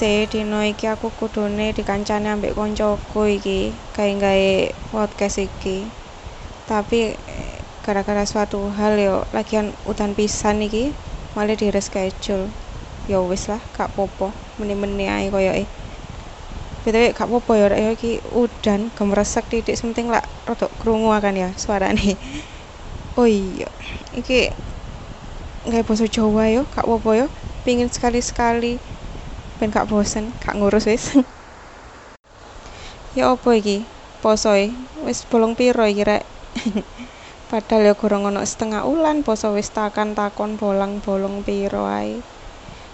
sih dino iki aku kudune dikancani ambek koncoku iki gawe-gawe podcast iki. Tapi gara-gara suatu hal yo lagian udan pisan iki malah di reschedule. Ya wis lah gak popo meni-meni ae koyoke. Btw gak popo ya rek iki udan gemresek titik. Sementing lah rodok krungu kan ya suarane. Oh iya iki nggak basa Jawa yo gak popo yo. Pingin sekali-sekali ben gak bosen gak ngurus wis. Ya apa iki? Posoe wis bolong piro iki rek? Padahal ya kurang ono setengah ulan poso wis takan takon bolang bolong piro ae.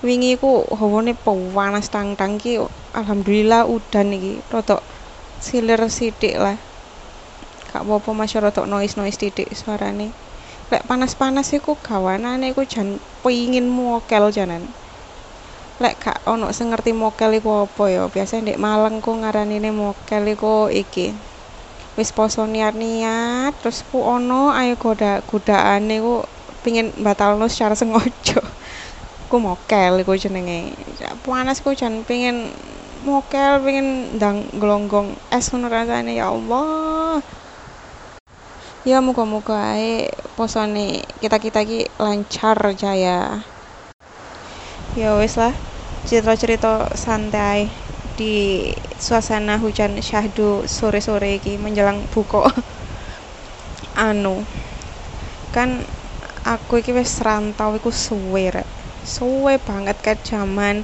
Wingi ku hawane panas tang-tang ki alhamdulillah udan iki. Rada silir sithik lah. Gak apa-apa masih rada noise-noise titik suarane. Lek panas-panas iku gawanane iku jan pengin mokel janan lek gak ono sing ngerti mokel iku apa ya? Biasa ndek Malang ku ngaranine mokel iku iki. Wis poso niat-niat terus ku ono ayo goda godaane ku pingin batalno secara sengaja. Ku mokel iku jenenge. Panas ku jan pengen mokel pengen ndang glonggong es ngono rasane ya Allah. Ya muga-muga ae posone kita-kita ki lancar jaya ya wis lah cerita-cerita santai di suasana hujan syahdu sore-sore iki menjelang buka. Anu kan aku iki wis rantau iku suwe suwe banget kan zaman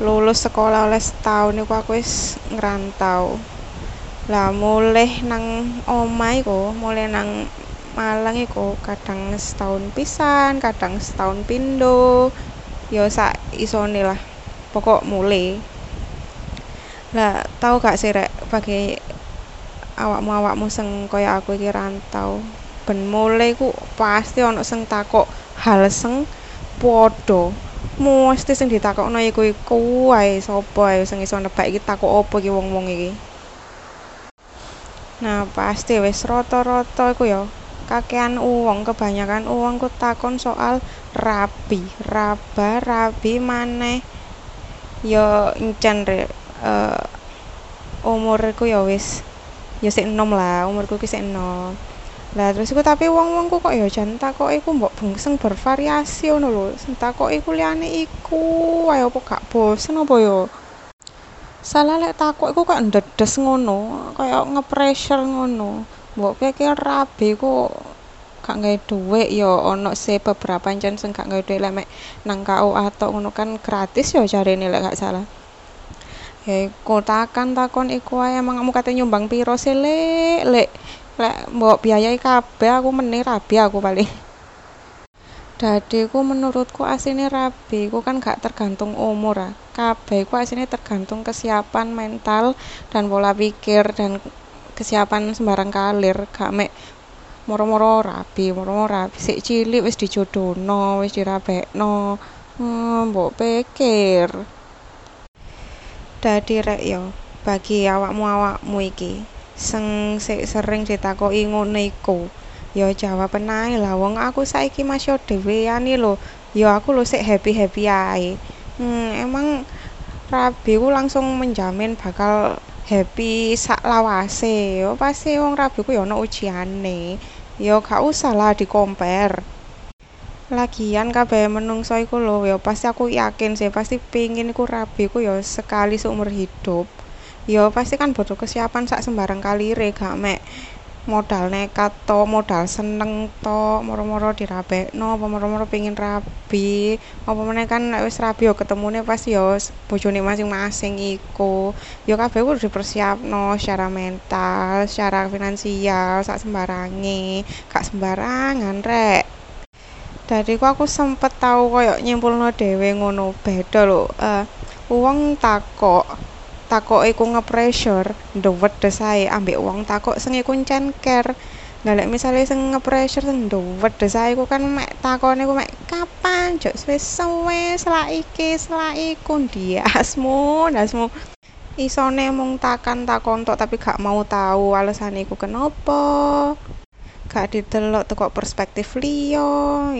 lulus sekolah oleh setahun iku aku wis ngerantau. Lah mulai nang omah iku mulai nang Malang iku kadang setahun pisan kadang setahun pindo ya sak isone lah pokok mulai lah tau gak sih rek bagi awakmu awakmu sing kaya aku iki rantau? Ben mulai ku pasti ono sing takok hal sing padha. Mesti sing ditakokno iku iku wae sapa ae sing iso nebak iki takok apa iki wong-wong iki? Nah pasti wis rata-rata iku ya kakean uang kebanyakan uang ku takon soal rabi. Raba rabi maneh ya encen rek uh, umurku ya wis ya sik enom lah umurku ki sik enom. Lah terus iku tapi wong-wongku kok ya jan takoke iku mbok bengseng bervariasi ngono lho. Sing takoke iku liyane iku wae apa gak bosen apa ya? Salah lek takok iku kok ndedes ngono kaya ngepressure ngono mbok pikir rabi ku gak gawe dhuwit. Ya ana sih beberapa encen sing gak gawe lek mek nang KU atau ngono kan gratis ya jarene lek gak salah. Ya iku takon takon iku ae. Emang kamu kate nyumbang piro sih lek? Lek lek mbok biayai kabeh aku meneh rabi aku paling. Dadi ku menurutku asine rabi ku kan gak tergantung umur ah. Kabeh ku asine tergantung kesiapan mental dan pola pikir dan kesiapan sembarang kalir gak mek moro-moro rabi moro-moro rabi. Sik cilik wis dijodohno wis dirabekno hmm, mbok pikir. Dadi rek yo bagi awakmu awakmu iki sing sik sering ditakoki ngono iku. Ya jawab ae lah wong aku saiki masih dhewean lho. Ya aku lho sik happy-happy ae. Hmm, emang rabi ku langsung menjamin bakal happy sak lawase. Yo pasti wong rabi ku ya ono ujiane. Yo gak usah lah lagian kabeh menungso iku lho ya pasti aku yakin sih pasti pingin iku rabi ku ya sekali seumur hidup. Ya pasti kan butuh kesiapan sak sembarang kalire gak mek modal nekat to modal seneng to moro-moro dirabekno apa moro-moro pengin rabi. Apa meneh kan nek wis rabi yo ketemune pasti yo bojone masing-masing iku. Yo kabeh kudu dipersiapno secara mental secara finansial sak sembarange. Gak sembarangan rek. Dadi ku aku sempet tau koyo nyimpulno dhewe ngono beda lho. Uh, wong takok takoke ku nge-pressure ndewedes ae ambek wong takok sing iku care. Nah, lek misale sing nge-pressure sing ndewedes ae ku kan mek takone ku mek kapan jok? Wis suwe selak iki selak iku ndiasmu ndasmu isone mung takan takon tok tapi gak mau tahu alasane iku kenapa gak didelok teko perspektif liya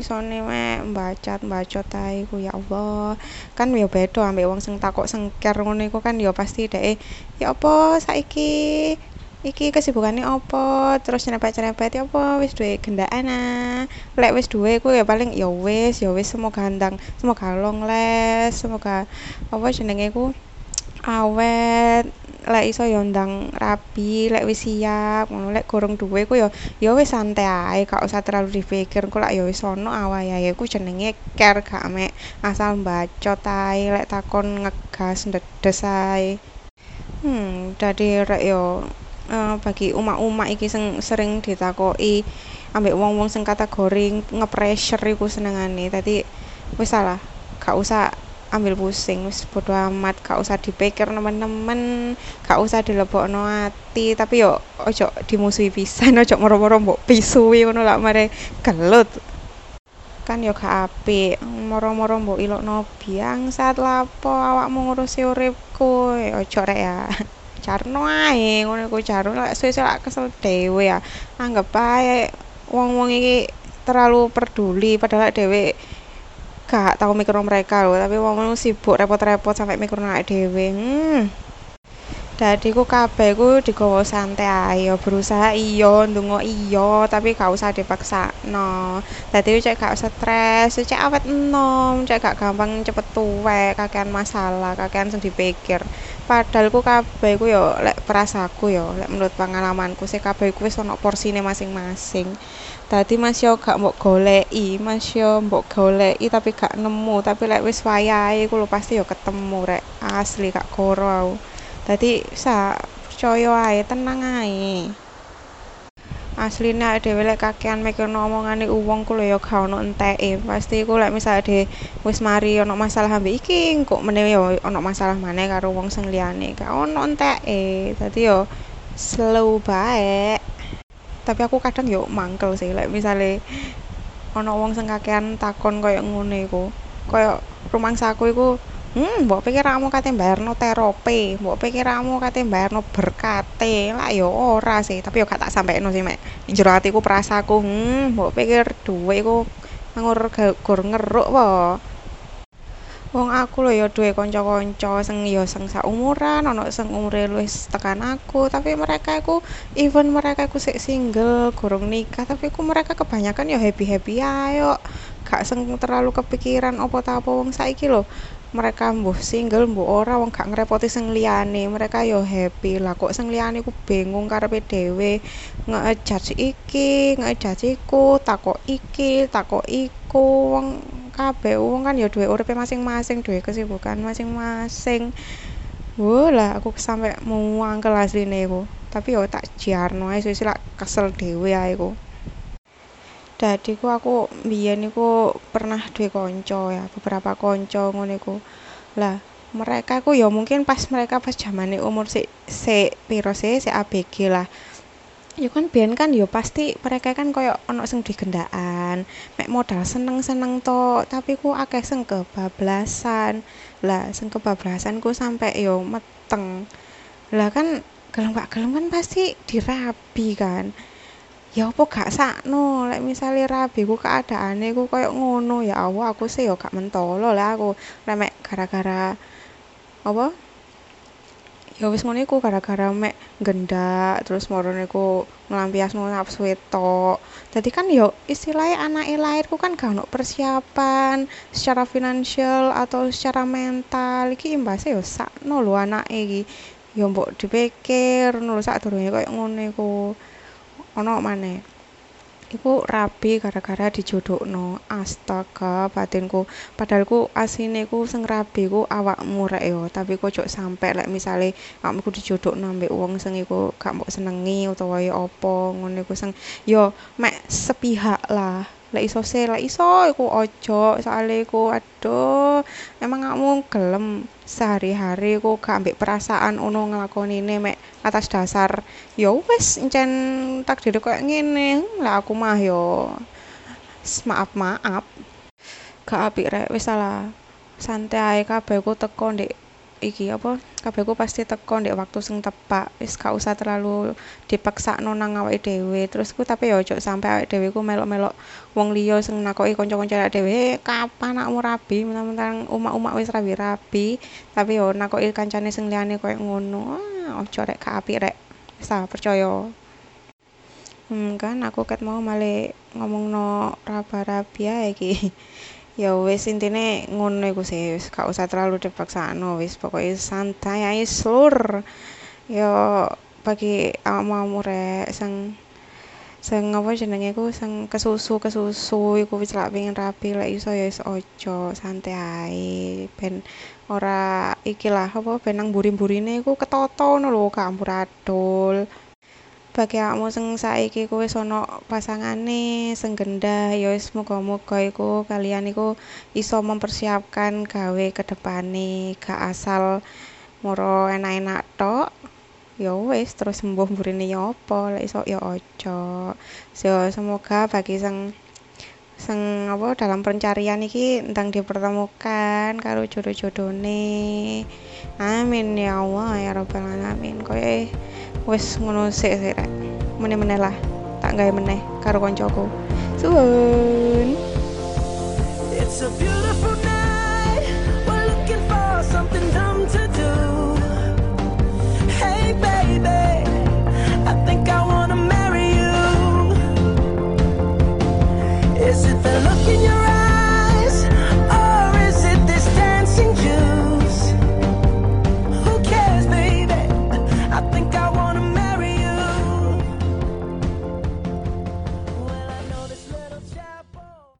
isone mek mbacat mbacot ae ku ya Allah. Kan ya beda ambek wong sing takok sengker ngono iku kan ya pasti dhek ya apa saiki iki kesibukane apa? Terus nyerempet-nyerempet ya apa wis duwe gendaan lek wis duwe ku ya paling ya wis ya wis semoga gandang semoga long les semoga apa jenenge ku awet lek iso ya ndang rapi lek wis siap ngono lek gorong duwe ku ya ya wis santai ae gak usah terlalu dipikir ku lek ya wis ono awayahe ku jenenge care gak mek asal bacot ae lek takon ngegas ndedes ae hmm dadi rek yo uh, bagi umak-umak iki sing sering ditakoki ambek wong-wong sing kategori nge-pressure iku senengane. Dadi wis salah, gak usah ambil pusing wis bodo amat gak usah dipikir nemen-nemen gak usah dilebokno ati. Tapi yo ojo dimusuhi pisan ojo moro-moro mbok pisui ngono lak mare gelut. Kan yo gak apik moro-moro mbok ilokno biangsat lapo awakmu ngurusi uripku. Ojo rek ya jarno ae ngono iku jarno lek suwe-suwe lak kesel dhewe ya. Anggap ae wong-wong iki terlalu peduli padahal dhewe gak tau mikir mereka lho tapi wong sibuk repot-repot sampai mikir awake dhewe hmm. Dadi ku kabeh ku digawa santai ae berusaha iya ndonga iya tapi gak usah dipaksakno. Dadi cek gak stres cek awet enom cek gak gampang cepet tuwek kakean masalah kakean sing dipikir. Padahal ku kabeh ku yo lek perasaku yo lek menurut pengalamanku sih kabeh ku wis ono porsine masing-masing dadi mas yo gak mbok goleki mas yo mbok goleki tapi gak nemu. Tapi lek wis wayahe ku pasti yo ketemu rek. Asli gak koro dadi sa percaya ae tenang ae. Asline awake dhewe lek kakean mikirno omongane wong ku lho ya gak ono enteke. Pasti ku lek misale dhewe wis mari ono masalah ambek iki kok meneh ya ono masalah maneh karo wong sing liyane. Gak ono enteke. Dadi yo slow bae tapi aku kadang yo mangkel sih lek misale ono wong sing kakean takon koyo ngono iku koyo rumangsaku iku Hmm, mbok pikir kamu kate mbayarno terapi, mbok pikir kamu kate mbayarno berkate. Lah ya ora sih, tapi yo gak tak sampekno sih mek. Jero atiku prasaku, hmm, mbok pikir duwe iku ngur gur ngeruk apa. Wong aku lho ya duwe kanca-kanca sing ya sing saumuran, ana sing umure luwih tekan aku, tapi mereka iku even mereka iku sik single, gurung nikah, tapi ku mereka kebanyakan ya happy-happy kok. Gak sing terlalu kepikiran apa ta apa wong saiki lho. mereka mbuh single mbuh ora wong gak ngrepoti sing liyane. Mereka yo happy. Lah kok sing liyane ku bingung karepe dhewe. Ngejudge iki ngejudge iku takok iki takok iku. Wong kabeh. Wong kan ya duwe uripe masing-masing duwe kesibukan masing-masing. Wuh lah aku sampe muang kelas ini aku tapi yo tak jarno ae sih kesel dhewe ae aku dadi ku aku mbiyen iku pernah duwe kanca ya beberapa kanca ngono iku. Lah mereka ku ya mungkin pas mereka pas zamane umur sik sik piro sih sik ABG lah ya kan biyen kan ya pasti mereka kan koyo ono sing digendaan. Mek modal seneng-seneng to tapi ku akeh sing kebablasan. Lah sing kebablasan ku sampe yo meteng. Lah kan gelem gak gelem kan pasti dirabi kan. Ya apa gak sakno? Lek misale rabi ku keadaane ku koyo ngono ya Allah aku sih ya gak mentolo lah aku. Remek gara-gara apa ya wis ngono iku gara-gara mek gendak terus marane ku nglampiasno nafsu tok dadi kan yo istilahnya anake lahir ku kan gak ono persiapan secara finansial atau secara mental. Iki imbase yo sakno lho anake iki. Yo mbok dipikir ngono sadurunge koyo ngono iku. Ono maneh iku rabi gara-gara dijodohno. Astaga batinku. Padahal ku asine ku sing rabi ku awakmu rek yo tapi kok ojo sampe lek misale awakmu ku dijodohno ambek wong sing iku gak mbok senengi utawa ya apa ngono iku sing yo mek sepihak lah. Lek iso se lek iso iku ojo soalnya iku aduh emang kamu gelem sehari-hari ku gak ambek perasaan ono nglakonine mek atas dasar ya wis encen takdir koyo ngene. Lah aku mah yo maaf maaf. Gak apik rek wis salah santai ae kabeh ku teko ndek iki apa kabehku pasti teko ndek waktu sing tepak. Wis gak usah terlalu dipaksakno nang awake dhewe. Terus ku tapi ya ojo sampe awake dhewe ku melok-melok wong liya sing nakoki kanca-kanca awake dhewe kapan anakmu rabi? Mentang-mentang umak-umak wis rabi-rabi. Tapi yo nakoki kancane sing liyane koyo ngono. Ah, ojo rek gak apik rek. Wis percaya. Hmm kan aku ket mau malah ngomongno raba-rabi ae iki ya wis intine ngono iku sih wis gak usah terlalu dipaksakno wis. Pokoknya santai ae slur ya bagi awakmu rek sing sing apa jenenge ku sing kesusu kesusu iku wis lak pengen rapi lek iso ya wis ojo santai ae. Ben ora iki lah apa ben nang buri-burine iku ketoto ngono lho gak amburadul bagi awakmu sing saiki ku wis ana pasangane sing gendah ya wis muga-muga iku kalian iku iso mempersiapkan gawe kedepane gak asal moro enak-enak tok ya wis terus sembuh mburine ya apa lek iso ya aja. So, semoga bagi sing sing apa dalam pencarian iki entang dipertemukan karo jodoh-jodohne amin ya Allah ya rabbal alamin. Koyo wis ngono sik sik meneh-meneh lah tak gawe meneh karo koncoku. Suwun. It's a beautiful